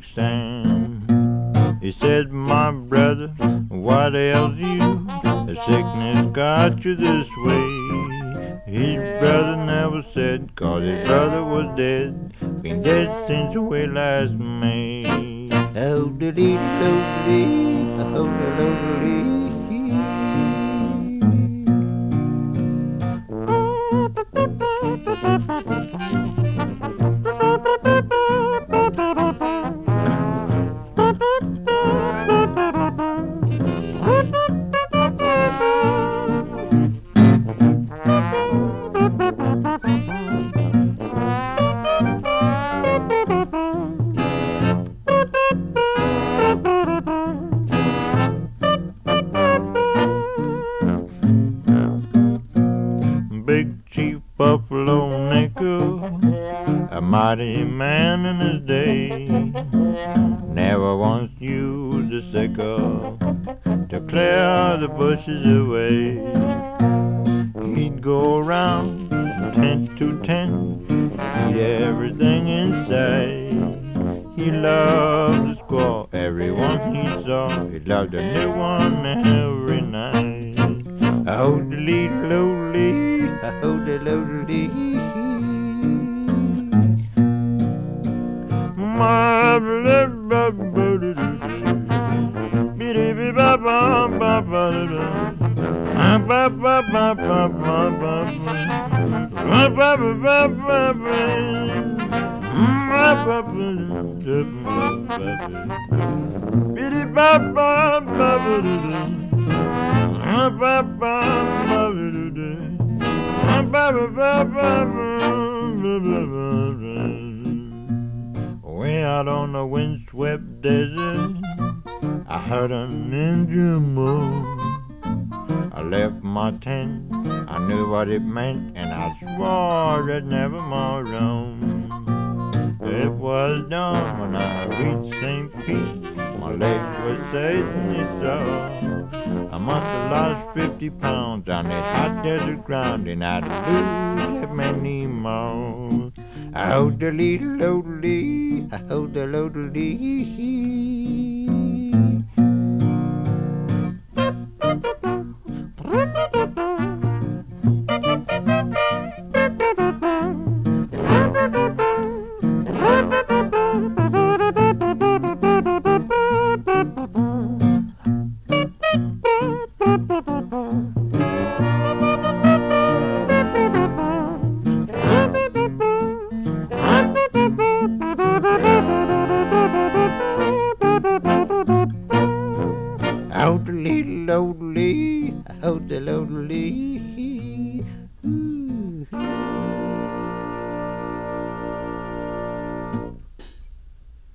sun-baked. He said, My brother, what ails you? The sickness got you this way. His brother never said, cause his brother was dead. Been dead since we last May. Oh, diddly, doodly, oh, diddly. Big A mighty man in his day, never once used a sickle to clear the bushes away. He'd go around tent to tent, eat everything in sight. He loved to squaw, everyone he saw. He loved a new one every night. Oh, the little lowly, oh, the lowly. my Bye out on the windswept desert, I heard an engine move. I left my tent, I knew what it meant, and I swore I'd never more roam. It was dawn when I reached St. Pete, my legs were certainly sore. I must have lost 50 pounds on that hot desert ground, and I'd lose that many more. Oh, the little, oh, the little, oh, Out little lonely, out the lonely.